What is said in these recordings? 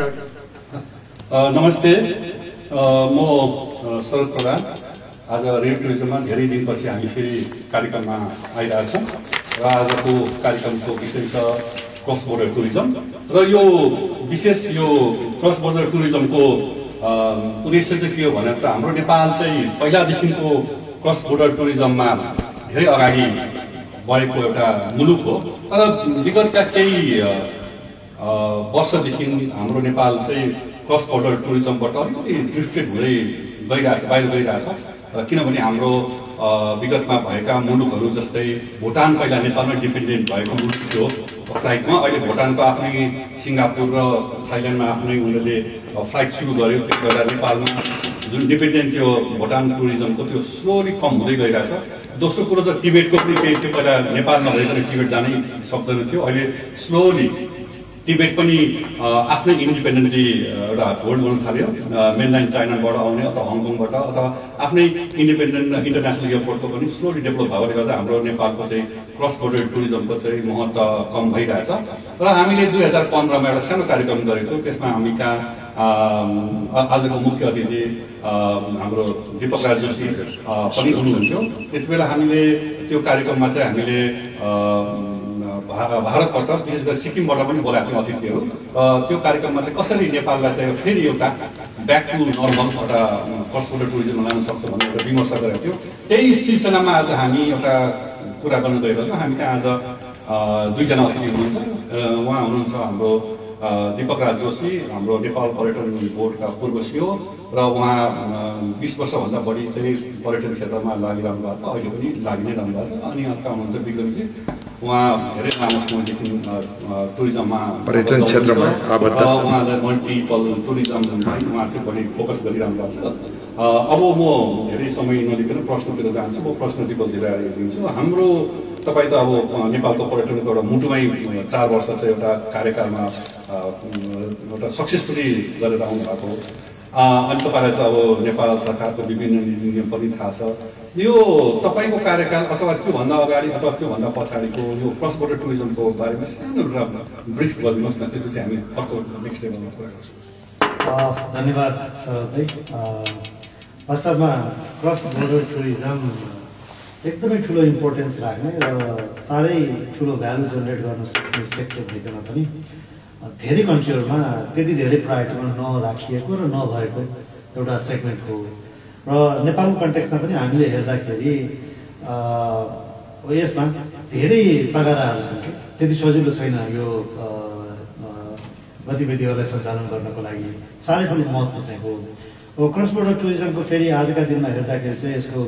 नमस्ते. म शरद प्रधान. आज रेड टुरिज्ममा धेरै दिनपछि हामी फेरि कार्यक्रममा आइरहेछौँ र आजको कार्यक्रमको विषय छ क्रस बोर्डर टुरिज्म र यो विशेष यो क्रस बोर्डर टुरिज्मको उद्देश्य चाहिँ के हो भने त हाम्रो नेपाल चाहिँ पहिलादेखिको क्रस बोर्डर टुरिज्ममा धेरै अगाडि बढेको एउटा मुलुक हो। तर विगतका केही वर्षदेखि हाम्रो नेपाल चाहिँ क्रस बोर्डर टुरिज्मबाट अलिकति ड्रिफ्टेड हुँदै गइरहेछ बाहिर गइरहेछ। किनभने हाम्रो विगतमा भएका मुलुकहरू जस्तै भुटान पहिला नेपालमै डिपेन्डेन्ट भएको मुलुक थियो। फ्लाइटमा अहिले भुटानको आफ्नै सिङ्गापुर र थाइल्यान्डमा आफ्नै उनीहरूले फ्लाइट सुरु गर्यो। त्यति बेला नेपालमा जुन डिपेन्डेन्ट थियो भुटान टुरिज्मको त्यो स्लोली कम हुँदै गइरहेछ। दोस्रो कुरो त टिबेटको पनि केही थियो। पहिला नेपाल नभए पनि टिबेट जानै सक्दैन थियो। अहिले स्लोली टिबेट पनि आफ्नै इन्डिपेन्डेन्टली एउटा होल्ड गर्नु थाल्यो। मेनलाइन चाइनाबाट आउने अथवा हङकङबाट अथवा आफ्नै इन्डिपेन्डेन्ट इन्टरनेसनल एयरपोर्टको पनि स्लोली डेभलप भएकोले गर्दा हाम्रो नेपालको चाहिँ क्रस बोर्डर टुरिज्मको चाहिँ महत्त्व कम भइरहेछ। र हामीले दुई हजार पन्ध्रमा एउटा सानो कार्यक्रम गरेको थियौँ। त्यसमा हामी कहाँ आजको मुख्य अतिथि हाम्रो दिपक राज पनि हुनुहुन्थ्यो। त्यति बेला हामीले त्यो कार्यक्रममा चाहिँ हामीले भारतबाट विशेष गरी सिक्किमबाट पनि बोलाएको थियौँ अतिथिहरू त्यो कार्यक्रममा चाहिँ कसरी नेपाललाई चाहिँ फेरि एउटा ब्याक टु नर्मल एउटा बोर्डर टुरिज्म लानु सक्छ भन्ने एउटा विमर्श गरेको थियो। त्यही सिलसिलामा आज हामी एउटा कुरा गर्न गएको छौँ हामी कहाँ आज दुईजना अतिथि हुनुहुन्छ। उहाँ हुनुहुन्छ हाम्रो दिपक राज जोशी हाम्रो नेपाल पर्यटन बोर्डका पूर्व सिओ र उहाँ बिस वर्षभन्दा बढी चाहिँ पर्यटन क्षेत्रमा लागिरहनु भएको छ अहिले पनि लागि नै रहनु भएको छ। अनि अर्का हुनुहुन्छ विक्रमजी उहाँ धेरै लामो समयदेखि टुरिज्ममा पर्यटन क्षेत्रमा उहाँलाई मल्टिपल टुरिज्ममा उहाँ चाहिँ बढी फोकस गरिरहनु भएको छ। अब म धेरै समय नलिकन प्रश्नतिर जान्छु म प्रश्न दिपकजीलाई दिन्छु हाम्रो तपाईँ त अब नेपालको पर्यटनको एउटा मुटुमै चार वर्ष चाहिँ एउटा कार्यकालमा एउटा सक्सेसफुली गरेर आउनु भएको अनि तपाईँलाई त अब नेपाल सरकारको विभिन्न नीति नियम पनि थाहा छ। यो तपाईँको कार्यकाल अथवा त्योभन्दा अगाडि अथवा त्योभन्दा पछाडिको यो क्रस बोर्डर टुरिज्मको बारेमा सानो ब्रिफ गरिदिनुहोस् न त्यो चाहिँ हामी अर्को नेक्स्ट लेभलमा कुरा गर्छौँ। धन्यवाद वास्तवमा क्रस बोर्डर टुरिज्म एकदमै ठुलो इम्पोर्टेन्स राख्ने र साह्रै ठुलो भ्यालु जेनेरेट गर्न सक्ने सेक्टर भइकन पनि धेरै कन्ट्रीहरूमा त्यति धेरै प्रायोरिटीमा नराखिएको र नभएको एउटा सेगमेन्ट हो। र नेपालको कन्टेक्समा पनि हामीले हेर्दाखेरि यसमा धेरै तगाराहरू छन्। त्यति सजिलो छैन यो गतिविधिहरूलाई सञ्चालन गर्नको लागि। साह्रै ठुलो महत्त्व चाहिँ हो। क्रस बोर्डर टुरिज्मको फेरि आजका दिनमा हेर्दाखेरि चाहिँ यसको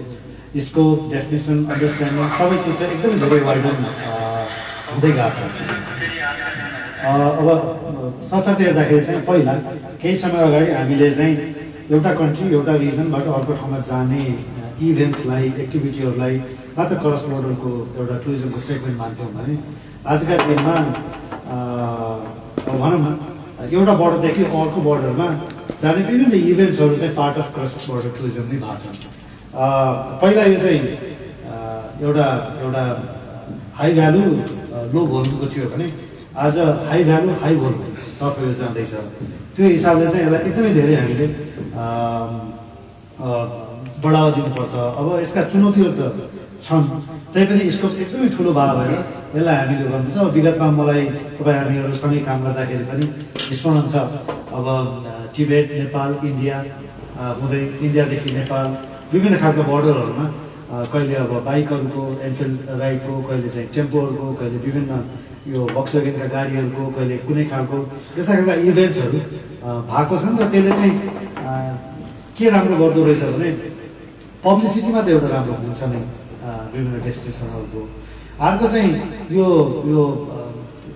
स्कोप डेफिनेसन अन्डरस्ट्यान्डिङ सबै चिज चाहिँ एकदमै धेरै वाइडन हुँदै गएको छ। अब साथसाथै हेर्दाखेरि चाहिँ पहिला केही समय अगाडि हामीले चाहिँ एउटा कन्ट्री एउटा रिजनबाट अर्को ठाउँमा जाने इभेन्ट्सलाई एक्टिभिटीहरूलाई मात्र क्रस बोर्डरको एउटा टुरिज्मको सेगमेन्ट मान्थ्यौँ भने आजका दिनमा भनौँ न एउटा बोर्डरदेखि अर्को बोर्डरमा जाने विभिन्न इभेन्ट्सहरू चाहिँ part of cross border tourism नै भएको छ। पहिला यो चाहिँ एउटा एउटा हाई भ्यालु लो भोल्युमको थियो भने आज हाई भ्यालु हाई भोल्युम यो जाँदैछ। त्यो हिसाबले चाहिँ यसलाई एकदमै धेरै हामीले बढावा दिनुपर्छ। अब यसका चुनौतीहरू त छन्। तै पनि यसको एकदमै ठुलो भाव भएर यसलाई हामीले गर्नुपर्छ। अब विगतमा मलाई तपाईँ हामीहरूसँगै काम गर्दाखेरि पनि स्मरण छ। अब टिबेट नेपाल इन्डिया हुँदै इन्डियादेखि नेपाल विभिन्न खालको बोर्डरहरूमा कहिले अब बाइकहरूको एनफिल्ड राइडको कहिले चाहिँ टेम्पोहरूको कहिले विभिन्न यो बक्सवेगनका गाडीहरूको कहिले कुनै खालको यस्ता खालका इभेन्ट्सहरू भएको छन् र त्यसले चाहिँ के राम्रो गर्दो रहेछ भने पब्लिसिटीमा त एउटा राम्रो हुन्छ नै विभिन्न डेस्टिनेसनहरूको। अर्को चाहिँ यो यो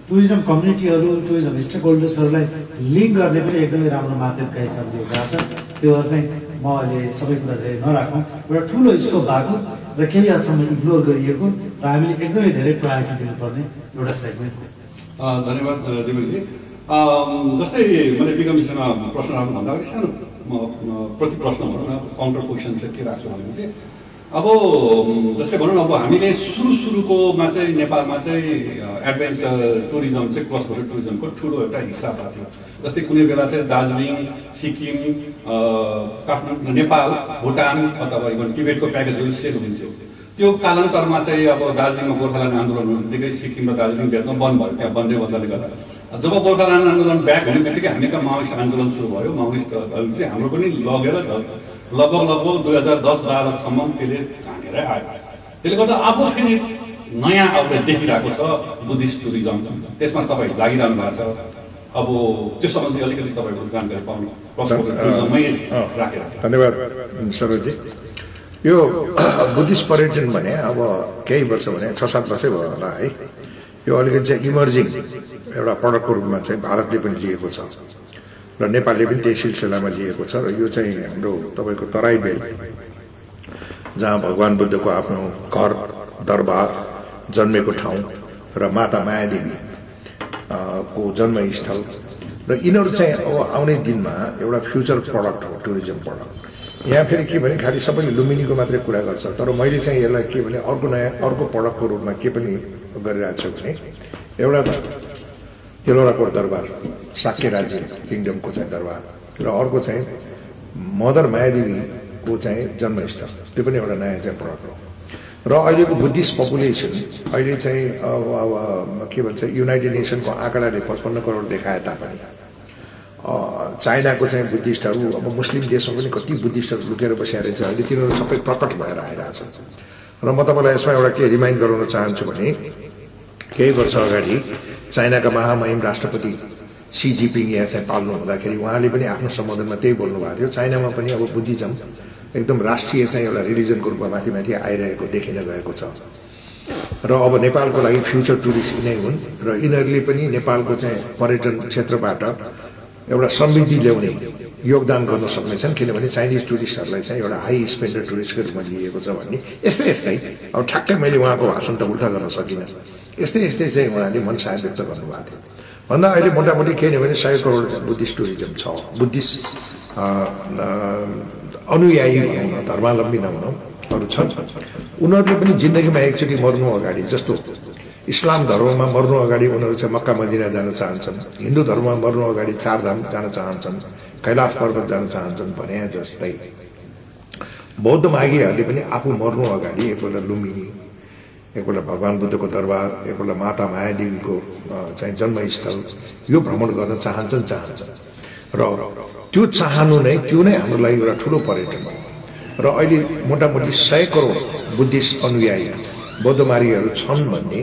टुरिज्म कम्युनिटीहरू टुरिज्म स्टेक होल्डर्सहरूलाई लिङ्क गर्ने पनि एकदमै राम्रो माध्यमका हिसाबले गएको छ। त्योहरू चाहिँ म अहिले सबै कुरा धेरै नराखौँ। एउटा ठुलो स्कोप भएको र केही हदसम्म इग्नोर गरिएको र हामीले एकदमै धेरै प्रायोरिटी दिनुपर्ने एउटा सेगमेन्ट धन्यवाद दिपकजी। जस्तै मैले विगमिसँग प्रश्न राख्नुभन्दा अगाडि सानो प्रति प्रश्न भनौँ न काउन्टर क्वेसन चाहिँ के राख्छु भनेपछि अब जस्तै भनौँ न अब हामीले सुरु सुरुकोमा चाहिँ नेपालमा चाहिँ एडभेन्चर टुरिज्म चाहिँ क्रस बोर्डर टुरिज्मको ठुलो एउटा हिस्सा भएको थियो। जस्तै कुनै बेला चाहिँ दार्जिलिङ सिक्किम काठमाडौँ नेपाल भुटान अथवा इभन टिबेटको प्याकेजहरू सेल हुन्थ्यो। त्यो कालान्तरमा चाहिँ अब दार्जिलिङमा गोर्खाल्यान्ड आन्दोलन हुने बित्तिकै सिक्किम र दार्जिलिङ भेट्न बन्द भयो त्यहाँ बन्दै बन्दले गर्दा। जब गोर्खाल्यान्ड आन्दोलन ब्याक हुने बित्तिकै हामी कहाँ माओइस्ट आन्दोलन सुरु भयो। माओइस्टहरू चाहिँ हाम्रो पनि लगेर लगभग लगभग दुई हजार दस बाह्रसम्म त्यसले हानेरै आयो। त्यसले गर्दा अब फेरि नयाँ आउटलेट देखिरहेको छ बुद्धिस्ट टुरिज्म। त्यसमा तपाईँ लागिरहनु भएको छ। अब त्यो सम्बन्धी अलिकति तपाईँको जानकारी पाउनु राखेर। धन्यवाद सरोजी। यो बुद्धिस्ट पर्यटन भने अब केही वर्ष भने छ सात वर्षै भयो होला है। यो अलिकति चाहिँ इमर्जिङ एउटा प्रडक्टको रूपमा चाहिँ भारतले पनि लिएको छ। र नेपालले पनि त्यही सिलसिलामा लिएको छ र यो चाहिँ हाम्रो तपाईँको तराई बेल जहाँ भगवान् बुद्धको आफ्नो घर दरबार जन्मेको ठाउँ र माता मायादेवी को जन्मस्थल। र यिनीहरू चाहिँ अब आउने दिनमा एउटा फ्युचर प्रडक्ट हो टुरिज्म प्रडक्ट। यहाँ फेरि के भने खालि सबैले लुम्बिनीको मात्रै कुरा गर्छ तर मैले चाहिँ यसलाई के भने अर्को नयाँ अर्को प्रडक्टको रूपमा के पनि गरिरहेको छु भने एउटा त तेलौराकोट दरबार साक्य राज्य किङडमको चाहिँ दरबार र अर्को चाहिँ मदर मायादेवीको चाहिँ जन्मस्थल त्यो पनि एउटा नयाँ चाहिँ प्रडक्ट हो र अहिलेको बुद्धिस्ट पपुलेसन अहिले चाहिँ अब के भन्छ युनाइटेड नेसनको आँकडाले पचपन्न करोड देखाए तापनि चाइनाको चाहिँ बुद्धिस्टहरू अब मुस्लिम देशमा पनि कति बुद्धिस्टहरू लुकेर बसिया रहेछ अहिले तिनीहरू सबै प्रकट भएर आइरहेछ र म तपाईँलाई यसमा एउटा के रिमाइन्ड गराउन चाहन्छु भने केही वर्ष अगाडि चाइनाका महामहिम राष्ट्रपति सी जिपिङ यहाँ चाहिँ पाल्नु हुँदाखेरि उहाँले पनि आफ्नो सम्बोधनमा त्यही बोल्नुभएको थियो। चाइनामा पनि अब बुद्धिज्म एकदम राष्ट्रिय चाहिँ एउटा रिलिजनको रूपमा माथि माथि आइरहेको देखिन गएको छ। र अब नेपालको लागि फ्युचर टुरिस्ट यिनै हुन् र यिनीहरूले पनि नेपालको चाहिँ पर्यटन क्षेत्रबाट एउटा समृद्धि ल्याउने योगदान गर्न सक्नेछन् किनभने चाइनिज टुरिस्टहरूलाई चाहिँ एउटा हाई स्पेन्डर टुरिस्टको रूपमा लिएको छ भन्ने। यस्तै यस्तै अब ठ्याक्कै मैले उहाँको भाषण त उल्टा गर्न सकिनँ। यस्तै यस्तै चाहिँ उहाँले मनसाय व्यक्त गर्नुभएको थियो। भन्दा अहिले मोटामोटी के भने सय करोड बुद्धिस्ट टुरिज्म छ। बुद्धिस्ट अनुयायी भनौँ धर्मावलम्बी नभनौँ अरू छन्। उनीहरूले पनि जिन्दगीमा एकचोटि मर्नु अगाडि जस्तो इस्लाम धर्ममा मर्नु अगाडि उनीहरू चाहिँ मक्का मदिना जान चाहन्छन्। हिन्दू धर्ममा मर्नु अगाडि चारधाम जान चाहन्छन्। कैलाश पर्वत जान चाहन्छन् भने जस्तै। बौद्ध माघीहरूले पनि आफू मर्नु अगाडि एकपल्ट लुम्बिनी एकपल्ट भगवान् बुद्धको दरबार एकपल्ट माता मायादेवीको चाहिँ जन्मस्थल यो भ्रमण गर्न चाहन्छन् चाहन्छन्। र त्यो चाहनु नै त्यो नै हाम्रो लागि एउटा ठुलो पर्यटन हो। र अहिले मोटामोटी सय करोड बुद्धिस्ट अनुयायी बौद्धमारीहरू छन् भन्ने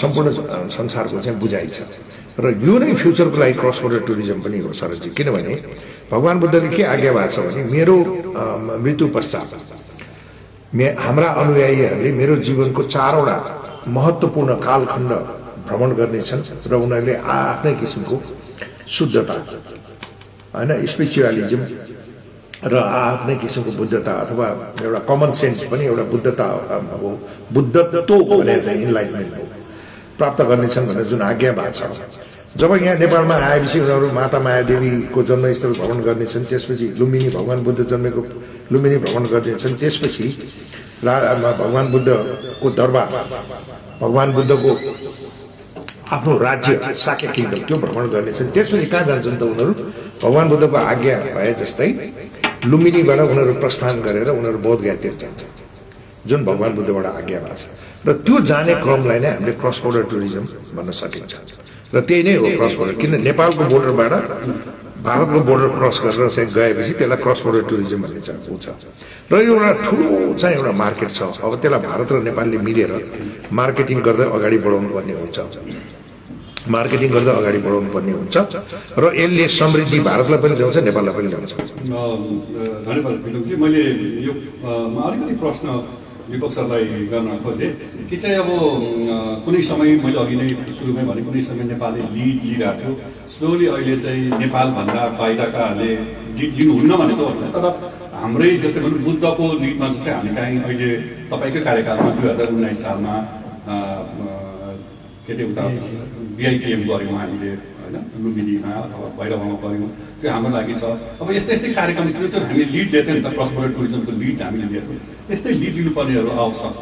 सम्पूर्ण संसारको चाहिँ बुझाइ छ। र यो नै फ्युचरको लागि क्रस बोर्डर टुरिज्म पनि हो सरजी। किनभने भगवान् बुद्धले के आज्ञा भएको छ भने मेरो मृत्यु पश्चात मे हाम्रा अनुयायीहरूले मेरो जीवनको चारवटा महत्त्वपूर्ण कालखण्ड भ्रमण गर्नेछन् र उनीहरूले आफ्नै किसिमको शुद्धता होइन स्पिरिचुअलिजम र आफ्नै किसिमको बुद्धता अथवा एउटा कमन सेन्स पनि एउटा बुद्धता अब बुद्धत्व भने चाहिँ इन्लाइटमेन्ट हो प्राप्त गर्नेछन् भनेर जुन आज्ञा भएको छ। जब यहाँ नेपालमा आएपछि उनीहरू माता मायादेवीको जन्मस्थल भ्रमण गर्नेछन् त्यसपछि लुम्बिनी भगवान् बुद्ध जन्मेको लुम्बिनी भ्रमण गर्नेछन् त्यसपछि रा भगवान् बुद्धको दरबार भगवान् बुद्धको आफ्नो राज्य साक्य त्यो भ्रमण गर्नेछन्। त्यसपछि कहाँ जान्छन् त उनीहरू? भगवान् बुद्धको आज्ञा भए जस्तै लुम्बिनीबाट उनीहरू प्रस्थान गरेर उनीहरू बौद्ध गयातिर जान्छन् जुन भगवान् बुद्धबाट आज्ञा भएको छ। र त्यो जाने क्रमलाई नै हामीले क्रस बोर्डर टुरिज्म भन्न सकिन्छ। र त्यही नै हो क्रस बोर्डर किन नेपालको बोर्डरबाट भारतको बोर्डर क्रस गरेर चाहिँ गएपछि त्यसलाई क्रस बोर्डर टुरिज्म भन्ने चाहिँ ऊ छ। र यो एउटा ठुलो चाहिँ एउटा मार्केट छ। अब त्यसलाई भारत र नेपालले मिलेर मार्केटिङ गर्दै अगाडि बढाउनु पर्ने हुन्छ। मार्केटिङ गर्दै अगाडि बढाउनु पर्ने हुन्छ। र यसले समृद्धि भारतलाई पनि ल्याउँछ नेपाललाई पनि ल्याउँछ। धन्यवाद मैले यो अलिकति प्रश्न विपक्ष सरलाई गर्न खोजेँ। कि चाहिँ अब कुनै समय मैले अघि नै सुरुमै भने कुनै समय नेपालले लिड लिइरहेको थियो। स्लोली अहिले चाहिँ नेपालभन्दा बाहिरकाहरूले लिड लिनुहुन्न भने त होइन तर हाम्रै जस्तै भनौँ बुद्धको लिडमा जस्तै हामी काहीँ अहिले तपाईँकै कार्यकालमा दुई हजार उन्नाइस सालमा के अरे उता बिआइपिएम गऱ्यौँ हामीले होइन लुम्बिनीमा अथवा भैरवमा पऱ्यौँ त्यो हाम्रो लागि छ। अब यस्तै यस्तै कार्यक्रम थियो। हामीले लिड लिएको नि त क्रस बोर्डर टुरिज्मको लिड हामीले लिएको त्यस्तै लिड लिनुपर्नेहरू आवश्यक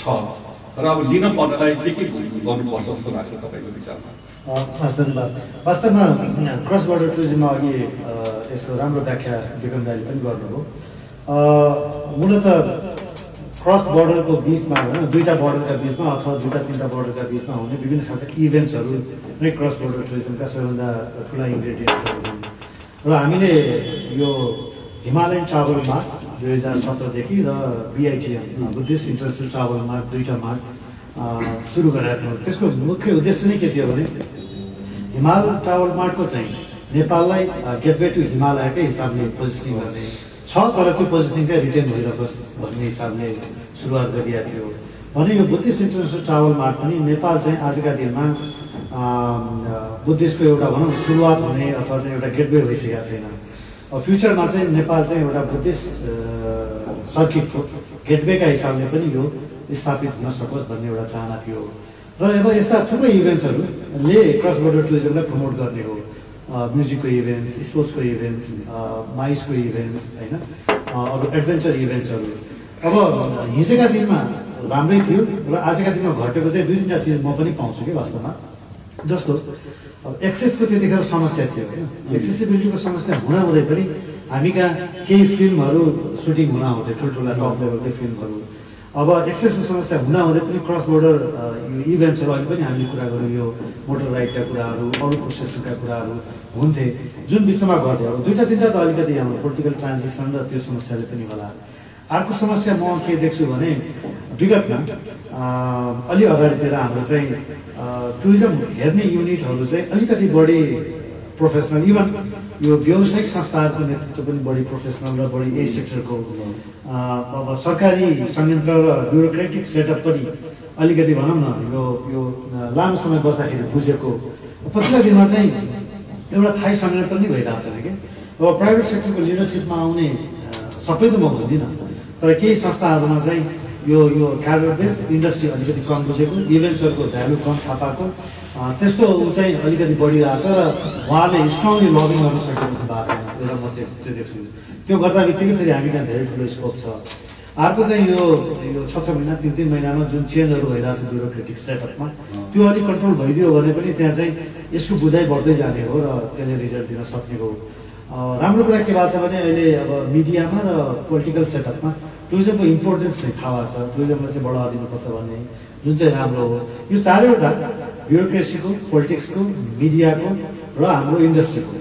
छ। र अब लिन पर्नलाई के के गर्नुपर्छ जस्तो लाग्छ तपाईँको विचारमा? धन्यवाद वास्तवमा क्रस बोर्डर टुरिज्ममा अघि यसको राम्रो व्याख्या विक्रम दाइले पनि गर्नुभयो। मूलत क्रस बोर्डरको बिचमा होइन दुईवटा बोर्डरका बिचमा अथवा दुईवटा तिनवटा बोर्डरका बिचमा हुने विभिन्न खालका इभेन्ट्सहरू नै क्रस बोर्डर टुरिज्मका सबैभन्दा ठुला इन्ग्रेडियन्ट्सहरू हुन्। र हामीले यो हिमालयन ट्राभल मार्क दुई हजार सत्रदेखि र BITM Buddhist international travel mark दुईवटा मार्क सुरु गरेका थियौँ त्यसको मुख्य उद्देश्य नै के थियो भने हिमाल ट्राभल मार्टको चाहिँ नेपाललाई गेटवे टु हिमालयकै हिसाबले पोजिसनिङ गर्ने छ तर त्यो पोजिसनिङ चाहिँ रिटेन भइरहोस् भन्ने हिसाबले सुरुवात गरिएको थियो। भने यो बुद्धिस्ट इन्टरनेसनल ट्राभल मार्ट पनि नेपाल चाहिँ आजका दिनमा बुद्धिस्टको एउटा भनौँ सुरुवात हुने अथवा चाहिँ एउटा गेटवे भइसकेको छैन। फ्युचरमा चाहिँ नेपाल चाहिँ एउटा अ, सर्किटको गेटवेका हिसाबले पनि यो स्थापित हुन सकोस् भन्ने एउटा चाहना थियो। र अब यस्ता थुप्रै इभेन्ट्सहरूले क्रस बोर्डर टुरिज्मलाई प्रमोट गर्ने हो। म्युजिकको इभेन्ट्स स्पोर्ट्सको इभेन्ट्स माइसको इभेन्ट्स होइन? अरू एडभेन्चर इभेन्ट्सहरू। अब हिजोका दिनमा राम्रै थियो र आजका दिनमा घटेको चाहिँ दुई तिनवटा चिज म पनि पाउँछु कि वास्तवमा। जस्तो अब एक्सेसको त्यतिखेर समस्या थियो। एक्सेसिबिलिटीको समस्या हुँदाहुँदै पनि हामी कहाँ केही फिल्महरू सुटिङ हुँदाहुँदै ठुल्ठुला टप लेभलकै फिल्महरू। अब एक्सेसको समस्या हुँदाहुँदै पनि क्रस बोर्डर यो इभेन्ट्सहरू अहिले पनि हामीले कुरा गऱ्यौँ यो मोटर राइडका कुराहरू अरू प्रोसेसका कुराहरू हुन्थे। जुन बिचमा घट्यो अब दुईवटा तिनवटा त अलिकति हाम्रो पोलिटिकल ट्रान्जिसन र त्यो समस्याले पनि होला। अर्को समस्या म के देख्छु भने विगतमा अलि अगाडितिर हाम्रो चाहिँ टुरिज्म हेर्ने युनिटहरू चाहिँ अलिकति बढी प्रोफेसनल इभन यो व्यावसायिक संस्थाहरूको नेतृत्व पनि बढी प्रोफेसनल र बढी यही सेक्टरको अब सरकारी संयन्त्र र ब्युरोक्रेटिक सेटअप पनि अलिकति भनौँ न यो यो लामो समय बस्दाखेरि बुझेको। पछिल्लो दिनमा चाहिँ एउटा थाहै संयन्त्र नै भइरहेको छैन कि? अब प्राइभेट सेक्टरको लिडरसिपमा आउने सबै त म भन्दिनँ। तर केही संस्थाहरूमा चाहिँ यो यो क्याडर बेस इन्डस्ट्री अलिकति कम बुझेको इभेन्ट्सहरूको भ्यालु कम थाहा त्यस्तो ऊ चाहिँ अलिकति बढिरहेछ र उहाँले स्ट्रङली लबिङ गर्न सकेको भएको छैन एउटा म त्यो त्यो देख्छु। त्यो गर्दा बित्तिकै फेरि हामी कहाँ धेरै ठुलो स्कोप छ। अर्को चाहिँ यो यो छ छ महिना तिन तिन महिनामा जुन चेन्जहरू भइरहेको छ ब्युरोक्रेटिक सेटअपमा त्यो अलिक कन्ट्रोल भइदियो भने पनि त्यहाँ चाहिँ यसको बुझाइ बढ्दै जाने हो र त्यसले रिजल्ट दिन सक्ने हो। राम्रो कुरा के भएको छ भने अहिले अब मिडियामा र पोलिटिकल सेटअपमा टुरिज्मको इम्पोर्टेन्स चाहिँ थाहा छ। टुरिज्मलाई चाहिँ बढावा दिनुपर्छ भन्ने जुन चाहिँ राम्रो हो। यो चारैवटा ब्युरोक्रेसीको पोलिटिक्सको मिडियाको र हाम्रो इन्डस्ट्रीको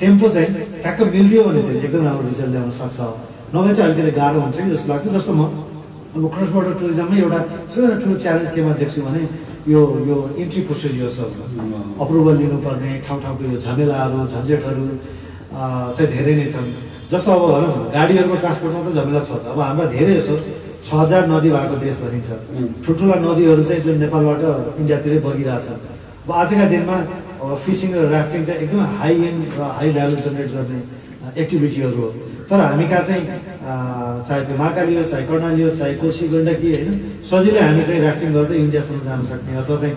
टेम्पो चाहिँ ट्याक्क मिलिदियो भने त्यसले एकदम राम्रो रिजल्ट ल्याउन सक्छ। नभए चाहिँ अलिकति गाह्रो हुन्छ कि जस्तो लाग्छ। जस्तो म अब क्रस बोर्डर टुरिज्ममै एउटा सबैभन्दा ठुलो च्यालेन्ज केमा देख्छु भने यो यो इन्ट्री प्रोसिडियर्सहरू अप्रुभल लिनुपर्ने ठाउँ ठाउँको यो झमेलाहरू झन्झटहरू चाहिँ धेरै नै छन्। जस्तो अब भनौँ गाडीहरूको ट्रान्सपोर्टमा त झमेला छ छ। अब हाम्रा धेरै जसो छ हजार नदी भएको देश भनिन्छ। ठुल्ठुला नदीहरू चाहिँ जुन नेपालबाट इन्डियातिरै बगिरहेछन् अब आजका दिनमा अब फिसिङ र राफ्टिङ चाहिँ एकदम हाई एन्ड र हाई भ्यालु जेनेरेट गर्ने एक्टिभिटीहरू हो। तर हामी कहाँ चाहिँ चाहे त्यो महाकाली होस् चाहे कर्णाली होस् चाहे कोशी गण्डकी होइन सजिलै हामी चाहिँ राफ्टिङ गर्दै इन्डियासम्म जान सक्ने अथवा चाहिँ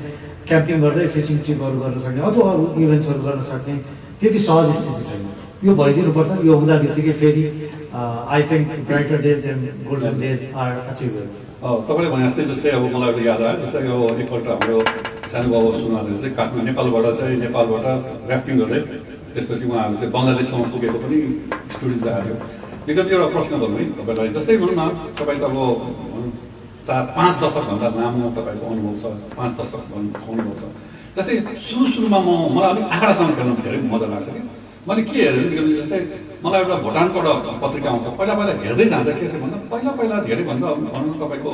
क्याम्पिङ गर्दै फिसिङ ट्रिपहरू गर्न सक्ने अथवा अरू इभेन्ट्सहरू गर्न सक्ने त्यति सहज स्थिति छैन। यो भइदिनुपर्छ। यो हुँदा बित्तिकै फेरि I think brighter days and golden days are achievable तपाईँले भने जस्तै जस्तै अब मलाई एउटा याद आयो। जस्तै अब एकपल्ट हाम्रो सानो बाबु सुनाले चाहिँ काठमाडौँ नेपालबाट चाहिँ नेपालबाट राफ्टिङ गर्दै त्यसपछि उहाँहरू चाहिँ बङ्गलादेशसम्म पुगेको पनि स्टुडेन्ट थियो। एकदम एउटा प्रश्न गरौँ है तपाईँलाई। जस्तै भनौँ न तपाईँ त अब भनौँ चार पाँच दशकभन्दा लामो तपाईँको अनुभव छ। पाँच दशक अनुभव छ। जस्तै सुरु सुरुमा म मलाई अलिक आँखासँग खेल्न धेरै मजा लाग्छ कि? मैले के हेरेँ जस्तै मलाई एउटा भुटानबाट पत्रिका आउँछ। पहिला पहिला हेर्दै जाँदा के थियो भन्दा पहिला पहिला धेरै भन्दा भनौँ न तपाईँको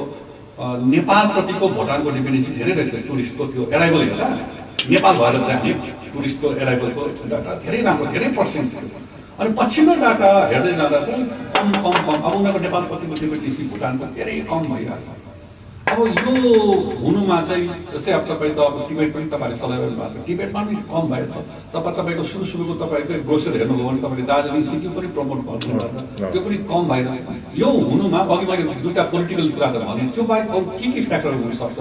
नेपालप्रतिको भुटानको डिपेन्डेन्सी धेरै रहेछ। टुरिस्टको त्यो एराइभल हेर्दा नेपाल भएर जाने टुरिस्टको एराइभलको डाटा धेरै राम्रो धेरै पर्सेन्ट थियो। अनि पछिल्लो डाटा हेर्दै जाँदा चाहिँ कम कम कम अब उनीहरूको नेपालप्रतिको डिपेन्डेन्सी भुटानको धेरै कम भइरहेछ। अब यो हुनुमा चाहिँ जस्तै अब तपाईँ त अब टिबेट पनि तपाईँले चलाइरहनु भएको छ। टिबेटमा पनि कम भयो त तपाईँ तपाईँको सुरु सुरुको तपाईँको ब्रोसर हेर्नुभयो भने तपाईँले दार्जिलिङ सिक्किम पनि प्रमोट गर्नुभएको छ त्यो पनि कम छ। यो हुनुमा अघि मैले दुइटा पोलिटिकल कुरा त भने त्यो बाहेक अरू के के फ्याक्टरहरू हुनसक्छ?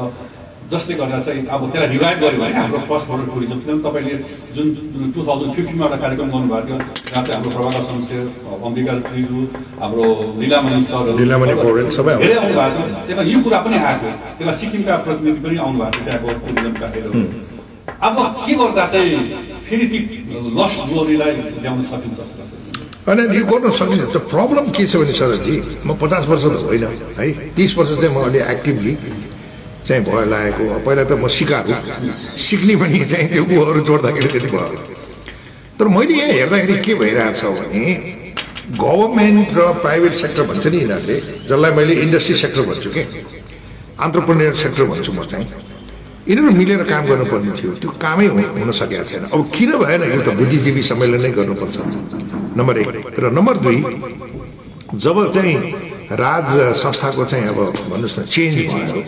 जसले गर्दा चाहिँ अब त्यसलाई रिभाइभ गर्यो भने हाम्रो क्रस बोर्डर टुरिज्म किनभने तपाईँले जुन टु थाउजन्ड फिफ्टिनमा एउटा कार्यक्रम गर्नुभएको थियो जहाँ चाहिँ हाम्रो प्रभाकर शमशेर अम्बिका दिजु हाम्रो लिलामणि आउनु। धेरै आउनु भएको थियो त्यसमा यो कुरा पनि आएको थियो। त्यसमा सिक्किमका प्रतिनिधि पनि आउनु भएको थियो त्यहाँको टुरिज्मका अब के गर्दा चाहिँ फेरि ती लस ग्लोरीलाई ल्याउन सकिन्छ होइन यो गर्न सकिन्छ। त्यो प्रब्लम के छ भने सरजी म पचास वर्ष त होइन है तिस वर्ष चाहिँ म अलि एक्टिभली चाहिँ भयो लागेको पहिला त म सिकाएको सिक्ने पनि चाहिँ त्यो ऊहरू जोड्दाखेरि त्यति भयो। तर मैले यहाँ हेर्दाखेरि के भइरहेछ भने गभर्मेन्ट र प्राइभेट सेक्टर भन्छ नि यिनीहरूले जसलाई मैले इन्डस्ट्री सेक्टर भन्छु कि? अन्टरप्रेनियर सेक्टर भन्छु म चाहिँ। यिनीहरू मिलेर काम गर्नुपर्ने थियो। त्यो कामै हुन सकेको छैन। अब किन भएन एउटा बुद्धिजीवी सम्मेलनै गर्नुपर्छ। नम्बर एक। र नम्बर दुई जब चाहिँ राज संस्थाको चाहिँ अब भन्नुहोस् न चेन्ज भयो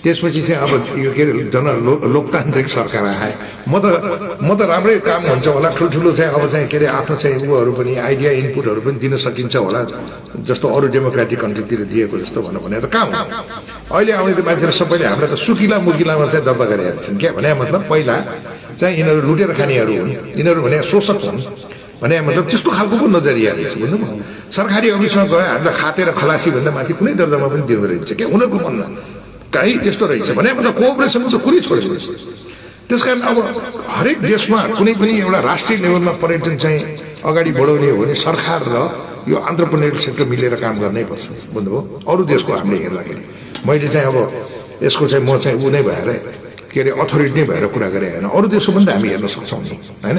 त्यसपछि चाहिँ अब यो के अरे जन लो लोकतान्त्रिक सरकार आए। म त म त राम्रै काम हुन्छ होला। ठुल्ठुलो चाहिँ अब चाहिँ के अरे आफ्नो चाहिँ उयोहरू पनि आइडिया इनपुटहरू पनि दिन सकिन्छ होला। जस्तो अरू डेमोक्रेटिक कन्ट्रीतिर दिएको जस्तो भनौँ भने त कहाँ हो। अहिले आउने त मान्छेहरू सबैले हामीलाई त सुकिला मुकिलामा चाहिँ दर्ता गरिरहेका छन्। क्या भने मतलब पहिला चाहिँ यिनीहरू लुटेर खानेहरू हुन्। यिनीहरू भने शोषक हुन्। भने मतलब त्यस्तो खालको पो नजरिया रहेछ बुझ्नुभयो सरकारी अफिसमा गयो हामीलाई खातेर खलासी भन्दा माथि कुनै दर्जामा पनि दिँदो रहेछ। क्या उनीहरूको मनमा। कहीँ त्यस्तो रहेछ भने मतलब कोअपरेसनको त कुरै छोडिदिनुहोस् त्यस कारण अब हरेक देशमा कुनै पनि एउटा राष्ट्रिय लेभलमा पर्यटन चाहिँ अगाडि बढाउने हो भने सरकार र यो अन्टरप्रेनियर सेक्टर मिलेर काम गर्नै पर्छ बुझ्नुभयो अरू देशको हामीले हेर्दाखेरि मैले चाहिँ अब यसको चाहिँ म चाहिँ ऊ नै भएर के अरे अथोरिटी नै भएर कुरा गरेँ होइन अरू देशको पनि त हामी हेर्न सक्छौँ नि होइन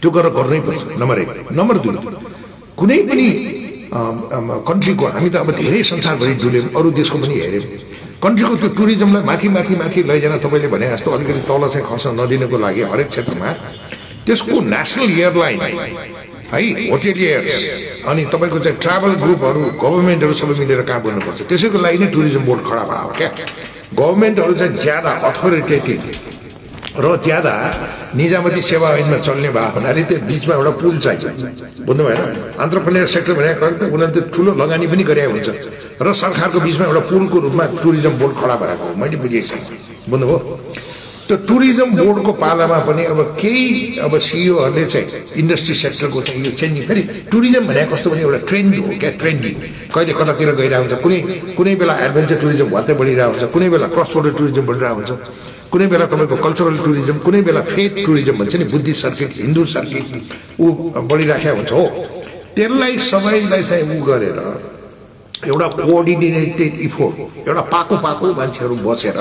त्यो गरेर गर्नै पर्छ नम्बर एक नम्बर दुई कुनै पनि कन्ट्रीको हामी त अब धेरै संसारभरि डुल्यौँ अरू देशको पनि हेऱ्यौँ कन्ट्रीको त्यो टुरिज्मलाई माथि माथि माथि लैजान तपाईँले भने जस्तो अलिकति तल चाहिँ खस्न नदिनको लागि हरेक क्षेत्रमा त्यसको नेसनल एयरलाइन है होटेलियर्स अनि तपाईँको चाहिँ ट्राभल ग्रुपहरू गभर्मेन्टहरू सबै मिलेर काम गर्नुपर्छ त्यसैको लागि नै टुरिज्म बोर्ड खडा भयो क्या। गभर्मेन्टहरू चाहिँ ज्यादा अथोरिटेटिभ र ज्यादा निजामती सेवा ऐनमा चल्ने भयो हुनाले त्यो बिचमा एउटा पुल चाहिन्छ। बुझ्नु भएन अन्टरप्रेनियर सेक्टर भनेको उनीहरूले त ठुलो लगानी पनि गरे हुन्छ। र सरकारको बिचमा एउटा पुलको रूपमा टुरिज्म बोर्ड खडा भएको मैले बुझेको छु बुझ्नुभयो? त्यो टुरिज्म बोर्डको पालामा पनि अब केही अब सिइओहरूले चाहिँ इन्डस्ट्री सेक्टरको चाहिँ यो चेन्जिङ फेरि टुरिज्म भनेको कस्तो भने एउटा ट्रेन्ड हो क्या ट्रेन्डी। कहिले कतातिर गइरहेको हुन्छ कुनै कुनै बेला एडभेन्चर टुरिज्म भत्तै बढिरहेको हुन्छ कुनै बेला क्रस बोर्डर टुरिज्म बढिरहेको हुन्छ कुनै बेला तपाईँको कल्चरल टुरिज्म कुनै बेला फेथ टुरिज्म भन्छ नि बुद्धिस्ट सर्किट हिन्दू सर्किट ऊ बढिराखेको हुन्छ हो। त्यसलाई सबैलाई चाहिँ ऊ गरेर एउटा कोअर्डिनेटेड इफोर्ट एउटा पाको पाको मान्छेहरू बसेर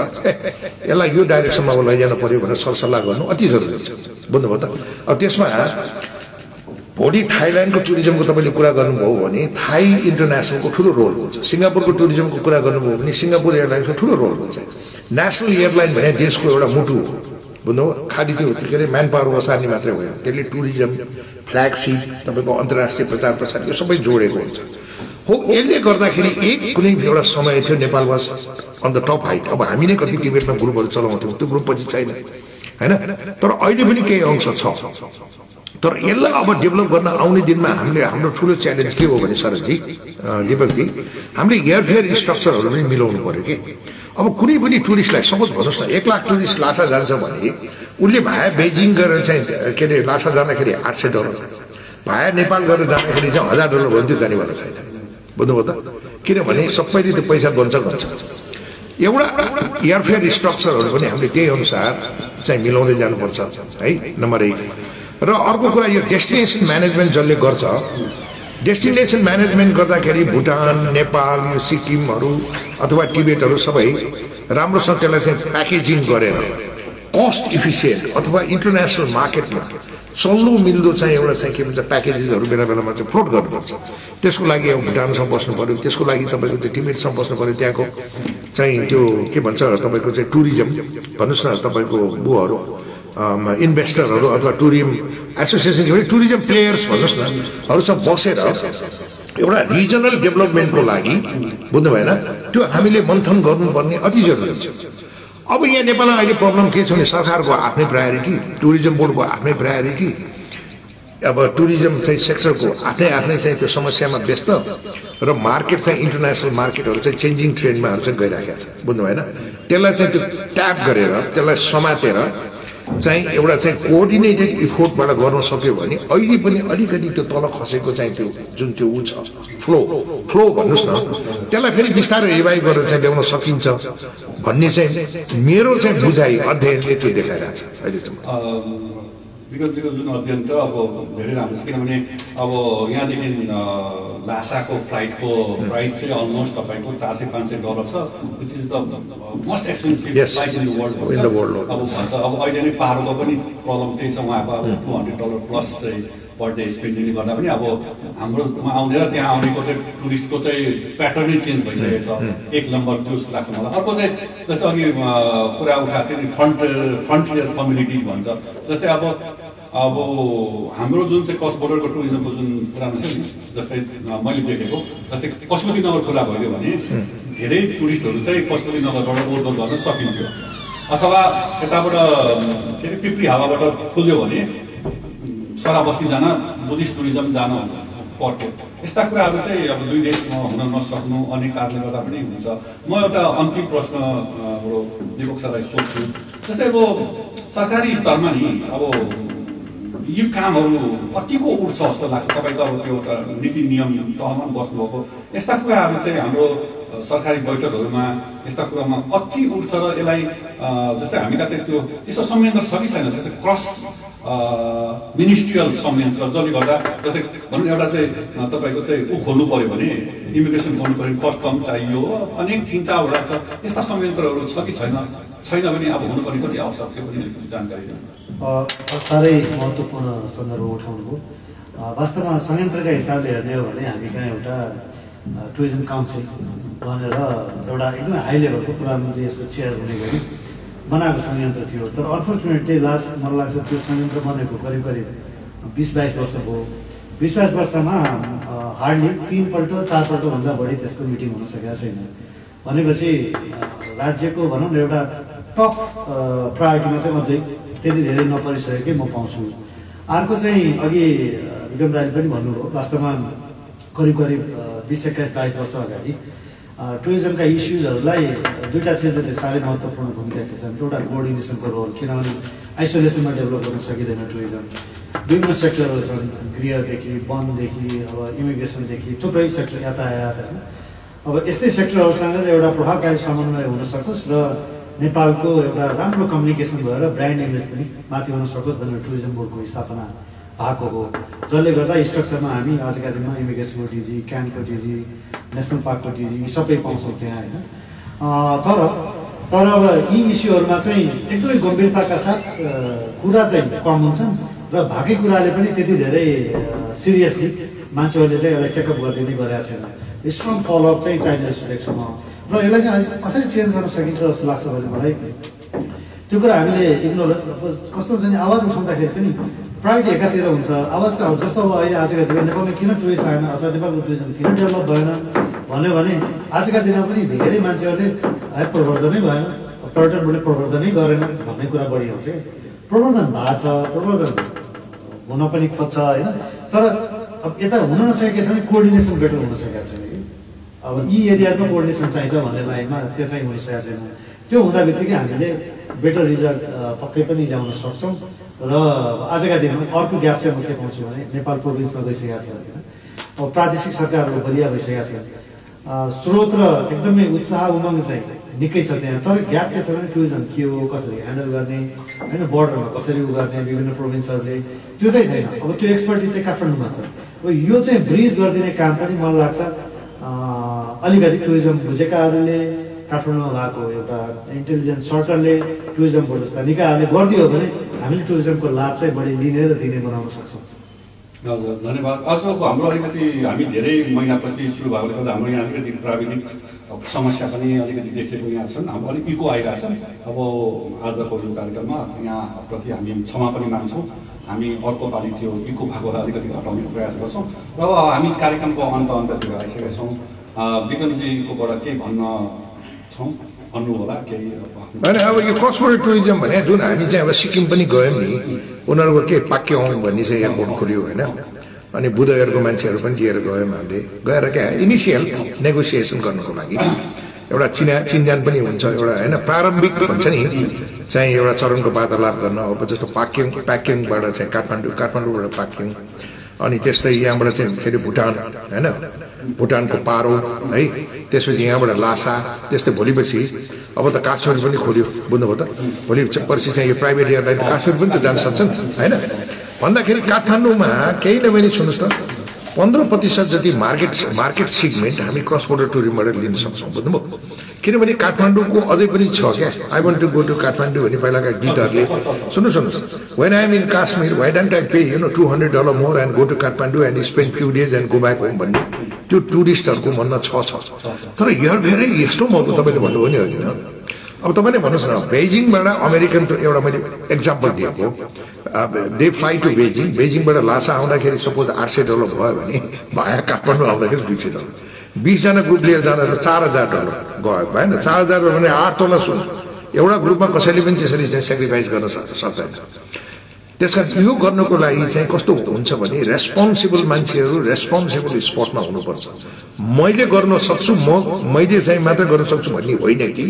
यसलाई यो डाइरेक्सनमा लैजानु पर्यो भनेर सरसल्लाह गर्नु अति जरुरी छ। बुझ्नुभयो त? अब त्यसमा भोलि थाइल्यान्डको टुरिज्मको तपाईँले कुरा गर्नुभयो भने थाई इन्टरनेसनलको ठुलो रोल हुन्छ। सिङ्गापुरको टुरिज्मको कुरा गर्नुभयो भने सिङ्गापुर एयरलाइन्सको ठुलो रोल हुन्छ। नेसनल एयरलाइन भने देशको एउटा मुटु हो। बुझ्नुभयो? खालि त्यो के अरे म्यान पावर बसार्ने मात्रै होइन। त्यसले टुरिज्म फ्ल्यागसिप तपाईँको अन्तर्राष्ट्रिय प्रचार प्रसार यो सबै जोडेको हुन्छ। हो यसले गर्दाखेरि एक कुनै एउटा समय थियो Nepal was on the top height अब हामी नै कति टिबेटमा ग्रुपहरू चलाउँथ्यौँ त्यो ग्रुप पछि छैन होइन? तर अहिले पनि केही अंश छ। तर यसलाई अब डेभलप गर्न आउने दिनमा हामीले हाम्रो ठुलो च्यालेन्ज के हो भने सरजी दिपकजी हामीले एयरफेयर स्ट्रक्चरहरू पनि मिलाउनु पऱ्यो कि? अब कुनै पनि टुरिस्टलाई सपोज भन्नुहोस् न एक लाख टुरिस्ट लासा जान्छ भने उसले भाया बेजिङ गरेर चाहिँ के अरे लासा जाँदाखेरि आठ सय डलर भाया नेपाल गरेर जाँदाखेरि चाहिँ हजार डलर भयो भने त्यो जानेवाला छैन। बुझ्नुभयो त? किनभने सबैले त्यो पैसा गन्छ गन्छ। एउटा एयरफेयर स्ट्रक्चरहरू पनि हामीले त्यही अनुसार चाहिँ मिलाउँदै जानुपर्छ है नम्बर एक। र अर्को कुरा यो डेस्टिनेसन म्यानेजमेन्ट जसले गर्छ डेस्टिनेसन म्यानेजमेन्ट गर्दाखेरि भुटान नेपाल यो सिक्किमहरू अथवा टिबेटहरू सबै राम्रोसँग त्यसलाई चाहिँ प्याकेजिङ गरेर कस्ट इफिसियन्ट अथवा इन्टरनेसनल मार्केटमा चल्दो मिल्दो चाहिँ एउटा चाहिँ के भन्छ प्याकेजेसहरू बेला बेलामा चाहिँ फ्लोट गर्नुपर्छ त्यसको लागि अब भुटानसँग बस्नु पऱ्यो त्यसको लागि तपाईँको त्यो टिबेटसँग बस्नु पऱ्यो त्यहाँको चाहिँ त्यो के भन्छ तपाईँको चाहिँ टुरिज्म भन्नुहोस् न तपाईँको बुहरू इन्भेस्टरहरू अथवा टुरिज्म एसोसिएसन टुरिज्म प्लेयर्स भन्नुहोस् न हरूसँग बसेर एउटा रिजनल डेभलपमेन्टको लागि बुझ्नु भएन त्यो हामीले मन्थन गर्नुपर्ने अति जरुरी छ। अब यहाँ नेपालमा अहिले प्रब्लम के छ भने सरकारको आफ्नै प्रायोरिटी टुरिज्म बोर्डको आफ्नै प्रायोरिटी अब टुरिज्म चाहिँ सेक्टरको आफ्नै आफ्नै चाहिँ त्यो समस्यामा व्यस्त र मार्केट चाहिँ इन्टरनेसनल मार्केटहरू चाहिँ चेन्जिङ ट्रेन्डमाहरू चाहिँ गइराखेको छ। बुझ्नु भएन त्यसलाई चाहिँ त्यो ट्याप गरेर त्यसलाई समातेर चाहिँ एउटा चाहिँ कोअर्डिनेटेड इफोर्टबाट गर्न सक्यो भने अहिले पनि अलिकति त्यो तल खसेको चाहिँ त्यो जुन त्यो ऊ छ। फ्लो फ्लो भन्नुहोस् न। त्यसलाई फेरि बिस्तारै रिभाइभ गरेर चाहिँ ल्याउन सकिन्छ भन्ने चाहिँ मेरो चाहिँ बुझाइ अध्ययनले त्यो देखाइरहेको छ अहिलेसम्म। विगत विगत जुन अध्ययन त अब धेरै राम्रो छ किनभने अब यहाँदेखि लासाको फ्लाइटको प्राइस चाहिँ अलमोस्ट तपाईँको चार सय पाँच सय डलर छ which is the most expensive. Flight in the world. अब भन्छ। अब अहिले नै पाहाडको पनि प्रब्लम त्यही छ उहाँको अब टु हन्ड्रेड डलर प्लस चाहिँ पर डे गर्दा पनि अब हाम्रोमा आउने र त्यहाँ आउनेको चाहिँ टुरिस्टको चाहिँ प्याटर्नै चेन्ज भइसकेको छ। एक नम्बर त्यो जस्तो लाग्छ मलाई। अर्को चाहिँ जस्तै अघि कुरा उठाएको थियो नि फ्रन्ट फ्रन्टियर कम्युनिटिज भन्छ। जस्तै अब अब हाम्रो जुन चाहिँ कस बोर्डरको टुरिज्मको जुन पुरानो छ नि जस्तै मैले देखेको जस्तै पशुपति नगर खुला भयो भने धेरै टुरिस्टहरू चाहिँ पशुपति नगरबाट ओहोरदोहोर गर्न सकिन्थ्यो। अथवा यताबाट के अरे पिप्री हावाबाट खुल्यो भने सरा बस्ती जान बुद्धिस्ट टुरिज्म जान पर्थ्यो यस्ता कुराहरू चाहिँ अब दुई देशमा हुन नसक्नु अनेक कारणले गर्दा पनि हुन्छ। म एउटा अन्तिम प्रश्न हाम्रो दीपक सरलाई सोध्छु। जस्तै अब सरकारी स्तरमा नि अब यो कामहरू कतिको उठ्छ जस्तो लाग्छ? तपाईँ त अब त्यो एउटा नीति नियम तहमा बस्नुभएको। यस्ता कुराहरू चाहिँ हाम्रो सरकारी बैठकहरूमा यस्ता कुरामा कति उठ्छ र यसलाई जस्तै हामी कतै त्यो त्यस्तो संयन्त्र छ कि छैन? जस्तै क्रस मिनिस्ट्रियल संयन्त्र जसले गर्दा जस्तै भनौँ एउटा चाहिँ तपाईँको चाहिँ ऊ खोल्नु पऱ्यो भने इमिग्रेसन खोल्नु पऱ्यो भने कस्टम चाहियो अनेक तिन चारवटा छ यस्ता संयन्त्रहरू छ कि छैन? छैन भने अब हुनुपर्ने कति आवश्यक छ? पनि जानकारी साह्रै महत्त्वपूर्ण सन्दर्भ उठाउनुभयो अ, वास्तवमा संयन्त्रका हिसाबले हेर्ने हो भने हामी कहाँ एउटा टुरिज्म काउन्सिल भनेर एउटा एकदमै हाई लेभलको प्रधानमन्त्री यसको चेयर हुने गरी बनाएको संयन्त्र थियो। तर अनफर्चुनेटली लास्ट मलाई लाग्छ त्यो संयन्त्र बनेको करिब करिब बिस बाइस वर्ष भयो। बिस बाइस वर्षमा हार्डली तिनपल्ट चारपल्टभन्दा बढी त्यसको मिटिङ हुन सकेका छैन। भनेपछि राज्यको भनौँ न एउटा टप प्रायोरिटीमा चाहिँ अझै त्यति धेरै नपरिसकेकै म पाउँछु। अर्को चाहिँ अघि विक्रम दाइले पनि भन्नुभयो वास्तवमा करिब करिब बिस एक्काइस बाइस वर्ष अगाडि टुरिज्मका इस्युजहरूलाई दुईवटा चाहिँ साह्रै महत्त्वपूर्ण भूमिका खेल्छन् एउटा कोअर्डिनेसनको रोल किनभने आइसोलेसनमा डेभलप गर्न सकिँदैन टुरिज्म। विभिन्न सेक्टरहरू छन् गृहदेखि वनदेखि अब इमिग्रेसनदेखि थुप्रै सेक्टर यातायात होइन। अब यस्तै सेक्टरहरूसँग एउटा प्रभावकारी समन्वय हुन सकोस् र नेपालको एउटा राम्रो कम्युनिकेसन भएर ब्रान्ड इमेज पनि माथि हुन सकोस् भनेर टुरिज्म बोर्डको स्थापना भएको हो। जसले गर्दा स्ट्रक्चरमा हामी आजका दिनमा इमिग्रेसनको डिजी क्यानको डिजी नेसनल पार्कको यी सबै पाउँछौँ त्यहाँ होइन। तर तर अब यी इस्युहरूमा चाहिँ एकदमै गम्भीरताका साथ कुरा चाहिँ कम हुन्छन् र भएकै कुराले पनि त्यति धेरै सिरियसली मान्छेहरूले चाहिँ यसलाई टेकअप गरिदिने गरेका छैन स्ट्रङ फलोअप चाहिँ चाहिने जस्तो देख्छु म। र यसलाई चाहिँ कसरी चेन्ज गर्न सकिन्छ जस्तो लाग्छ भने मलाई त्यो कुरा हामीले इग्नोर कस्तो हुन्छ नि आवाज उठाउँदाखेरि पनि प्रायोरिटी एकातिर हुन्छ आवाज त अब जस्तो अब अहिले आजका दिनमा नेपालमा किन टुरिस्ट आएन अथवा नेपालको टुरिज्म किन डेभलप भएन भन्यो भने आजका दिनमा पनि धेरै मान्छेहरूले है प्रवर्धनै भएन पर्यटन बोर्डले प्रवर्धनै गरेन भन्ने कुरा बढी आउँछ प्रवर्धन भएको छ प्रवर्धन हुन पनि खोज्छ होइन? तर अब यता हुन नसकेको छ भने कोअर्डिनेसन बेटर हुन सकेको छैन। अब यी एरियामा कोअर्डिनेसन चाहिन्छ भन्ने लाइनमा त्यो चाहिँ हुन सकेको छैन। त्यो हुँदा बित्तिकै हामीले बेटर रिजल्ट अ, पक्कै पनि ल्याउन सक्छौँ। र आजका दिनमा अर्को ग्याप चाहिँ म के पाउँछु भने नेपाल प्रोभिन्समा गइसकेका छ अब प्रादेशिक सरकारहरू बलिया भइसकेका छ अ, स्रोत र एकदमै उत्साह उमङ्ग चाहिँ निकै छ त्यहाँ। तर ग्याप के छ भने टुरिज्म के हो कसरी ह्यान्डल गर्ने होइन बोर्डरमा कसरी उ गर्ने विभिन्न प्रोभिन्सहरूले त्यो चाहिँ छैन। अब त्यो एक्सपर्टिज चाहिँ काठमाडौँमा छ। अब यो चाहिँ ब्रिज गरिदिने काम पनि मलाई लाग्छ। अलिकति टुरिज्म बुझेकाहरूले काठमाडौँमा भएको एउटा इन्टेलिजेन्स सर्कलले टुरिज्म बोर्ड जस्ता निकायहरूले गरिदियो भने हामीले टुरिज्मको लाभ चाहिँ बढी लिने र दिने बनाउन सक्छौँ। हजुर धन्यवाद। आजको हाम्रो अलिकति हामी धेरै महिनापछि सुरु भएकोले गर्दा हाम्रो यहाँ अलिकति प्राविधिक समस्या पनि अलिकति देखेको यहाँ छन्। हाम्रो अलिक इको आइरहेछ। अब आजको यो कार्यक्रममा यहाँ प्रति हामी क्षमा पनि माग्छौँ। हामी अर्को पालि त्यो इको भएको अलिकति घटाउने प्रयास गर्छौँ। र हामी कार्यक्रमको अन्त अन्ततिर आइसकेका छौँ। विक्रमजीकोबाट केही भन्न छौँ? भन्नु होला केही होइन अब यो बोर्डर टुरिज्म भने जुन हामी चाहिँ अब सिक्किम पनि गयौँ नि उनीहरूको के पाक्योङ भन्ने चाहिँ एयरपोर्ट खोल्यो होइन। अनि बुधहरूको मान्छेहरू पनि लिएर गयौँ हामीले। गएर क्या इनिसियल नेगोसिएसन गर्नको लागि। एउटा चिना चिनजान पनि हुन्छ एउटा होइन प्रारम्भिक भन्छ नि चाहिँ एउटा चरणको वार्तालाप गर्न अब जस्तो पाक्योङ पाक्योङबाट चाहिँ काठमाडौँ काठमाडौँबाट पाक्योङ अनि त्यस्तै यहाँबाट चाहिँ फेरि भुटान होइन भुटानको पारो है। त्यसपछि यहाँबाट लासा त्यस्तै भोलिपछि अब त काश्मीर पनि खोल्यो बुझ्नुभयो त? भोलि पर्सि चाहिँ यो प्राइभेट एयरलाइन त काश्मीर पनि त जान सक्छ नि होइन? भन्दाखेरि काठमाडौँमा केही नभए नि सुन्नुहोस् त। पन्ध्र प्रतिशत जति मार्केट मार्केट सिगमेन्ट हामी क्रस बोर्डर टुरिज्मबाट लिन सक्छौँ बुझ्नुभयो? किनभने काठमाडौँको अझै पनि छ क्या। I want to go to Kathmandu भन्ने पहिलाका गीतहरूले। सुन्नु सुन्नुहोस् when I'm in Kashmir why don't I pay you know two hundred dollar more and go to Kathmandu and spend few days and go back home भन्ने। त्यो टुरिस्टहरूको मनमा छ छ तर हेर फेरि यस्तो म तपाईँले भन्नुभयो नि होइन अब तपाईँले भन्नुहोस् न बेजिङबाट अमेरिकन एउटा मैले एक्जाम्पल दिएको। दे फ्लाइ टु बेजिङ बेजिङबाट लासा आउँदाखेरि सपोज आठ सय डलर भयो भने भाया काठमाडौँ आउँदाखेरि दुई सय डलर। बिसजना ग्रुप लिएर जाँदा त चार हजार डलर गयो। भएन चार हजार भने आठ तोला सुन। एउटा ग्रुपमा कसैले पनि त्यसरी चाहिँ सेक्रिफाइस गर्न सक्- सक्दैन। त्यस कारण यो गर्नको लागि चाहिँ कस्तो हुन्छ भने रेस्पोन्सिबल मान्छेहरू रेस्पोन्सिबल स्पटमा हुनुपर्छ। मैले गर्न सक्छु म मैले चाहिँ मात्र गर्न सक्छु भन्ने होइन कि?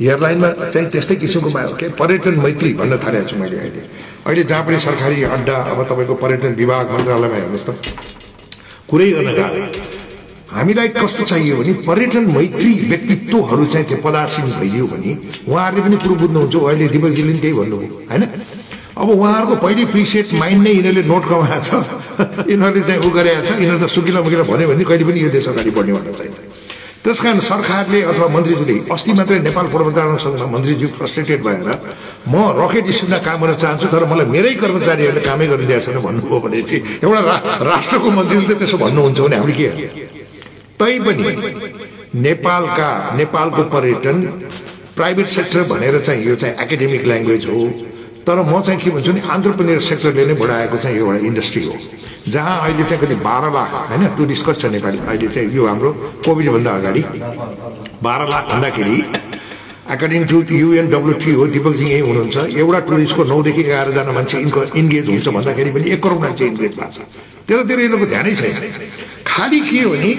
एयरलाइनमा चाहिँ त्यस्तै किसिमको के पर्यटन मैत्री भन्न थालेको छु मैले अहिले। अहिले जहाँ पनि सरकारी अड्डा अब तपाईँको पर्यटन विभाग मन्त्रालयमा हेर्नुहोस् त। कुरै गर्न गाह्रो हामीलाई कस्तो चाहियो भने पर्यटन मैत्री व्यक्तित्वहरू चाहिँ त्यो पदासीन भइदियो भने उहाँहरूले पनि कुरो बुझ्नुहुन्छ। अहिले दिपकजीले पनि त्यही भन्नुभयो होइन? अब उहाँहरूको पहिले प्रिसेट माइन्ड नै यिनीहरूले नोट कमाएको छ। यिनीहरूले चाहिँ उ गरेको छ। यिनीहरू त सुकिला मुकिला भन्यो भने कहिले पनि यो देश अगाडि बढ्ने भन्न चाहिन्छ त्यस कारण सरकारले अथवा मन्त्रीज्यूले अस्ति मात्रै नेपाल पूर्वतारण सङ्घमा मन्त्रीज्यू फ्रस्ट्रेटेड भएर म रकेट स्कुलमा काम गर्न चाहन्छु तर मलाई मेरै कर्मचारीहरूले कामै गरिदिएको छैन भन्नुभयो भने चाहिँ एउटा रा राष्ट्रको मन्त्रीले त्यसो भन्नुहुन्छ भने हामीले के तैपनि नेपालका नेपालको पर्यटन प्राइभेट सेक्टर भनेर चाहिँ यो चाहिँ एकाडेमिक ल्याङ्ग्वेज हो तर म चाहिँ के भन्छु नि आन्टरप्रेनियर सेक्टरले नै बढाएको चाहिँ एउटा इन्डस्ट्री हो। जहाँ अहिले चाहिँ कति बाह्र लाख होइन टुरिस्ट कति छ नेपाली? अहिले चाहिँ यो हाम्रो कोभिडभन्दा अगाडि बाह्र लाख भन्दाखेरि एकर्डिङ टु युएनडब्लुटी हो दिपकजी यहीँ हुनुहुन्छ। एउटा टुरिस्टको नौदेखि एघारजना मान्छे इन्क इन्गेज हुन्छ भन्दाखेरि पनि एक करोड मान्छे इन्गेज भएको छ। त्यतातिर यिनीहरूको ध्यानै छैन। खालि के हो नि?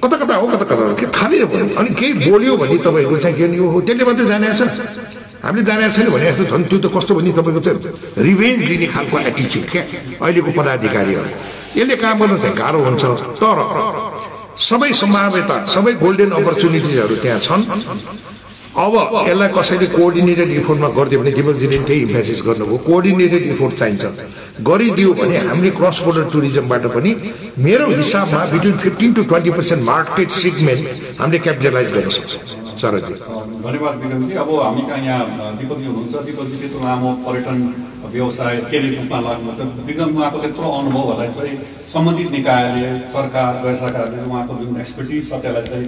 कता कता हो कता कता हो? खालि अनि केही बोल्यो भने तपाईँको चाहिँ के हो? त्यसले मात्रै जाने छ हामीले जानेको छैन भने जस्तो झन् त्यो त कस्तो भने तपाईँको चाहिँ रिभेन्ज लिने खालको एटिच्युड क्या अहिलेको पदाधिकारीहरू। यसले काम गर्नु चाहिँ गाह्रो हुन्छ। तर सबै सम्भाव्यता सबै गोल्डेन अपर्च्युनिटिजहरू त्यहाँ छन्। अब यसलाई कसैले कोअर्डिनेटेड इफोर्टमा गरिदियो भने दिपकजीले त्यही इम्फेसिस गर्नुभयो। कोअर्डिनेटेड इफोर्ट चाहिन्छ। गरिदियो भने हामीले क्रस बोर्डर टुरिज्मबाट पनि मेरो हिसाबमा between fifteen to twenty percent market segment हामीले क्यापिटलाइज गर्न सक्छौँ। सरजी धन्यवाद विक्रमजी अब हामी कहाँ यहाँ दिपकजी हुनुहुन्छ। दिपकजी त्यत्रो लामो पर्यटन व्यवसाय केन्द्रीय रूपमा लाग्नुहुन्छ। विक्रम उहाँको त्यत्रो अनुभवहरूलाई चाहिँ सम्बन्धित निकायले सरकार गैर सरकारले उहाँको जुन एक्सपर्टिज छ त्यसलाई चाहिँ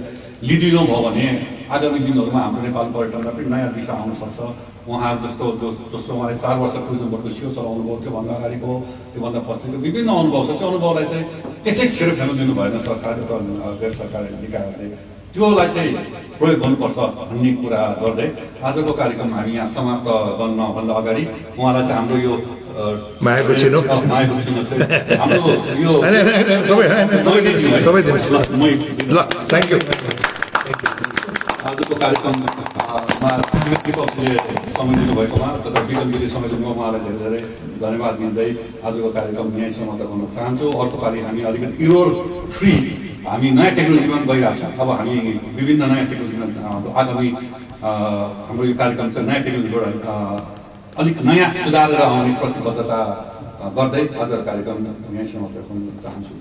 लिदिनु भयो भने आगामी दिनहरूमा हाम्रो नेपाल पर्यटनलाई पनि नयाँ दिशा आउन सक्छ। उहाँ जस्तो जो जस्तो उहाँले चार वर्ष टुरिज्मबाट सियो चलाउनु भयो त्योभन्दा अगाडिको त्योभन्दा पछिको। विभिन्न अनुभव छ। त्यो अनुभवलाई चाहिँ त्यसै खेर फेर्नु दिनु भएन सरकारले गैर सरकारी निकायहरूले त्योलाई चाहिँ प्रयोग गर्नुपर्छ भन्ने कुरा गर्दै आजको कार्यक्रम हामी यहाँ समाप्त गर्नभन्दा अगाडि उहाँलाई चाहिँ हाम्रो यो मायाको छिनो हाम्रो यो आजको कार्यक्रममा दिपकले समय दिनुभएकोमा तथा विक्रमजीले समय उहाँलाई धेरै धेरै धन्यवाद दिँदै आजको कार्यक्रम यहीँ समाप्त गर्न चाहन्छु। अर्को पालि हामी अलिकति इरोर फ्री हामी नयाँ टेक्नोलोजीमा पनि गइरहेको छौँ। अब हामी विभिन्न नयाँ टेक्नोलोजीमा आगामी हाम्रो यो कार्यक्रम चाहिँ नयाँ टेक्नोलोजीबाट अलिक नयाँ सुधारेर आउने प्रतिबद्धता गर्दै आजको कार्यक्रम यहीँ समाप्त गर्न चाहन्छु।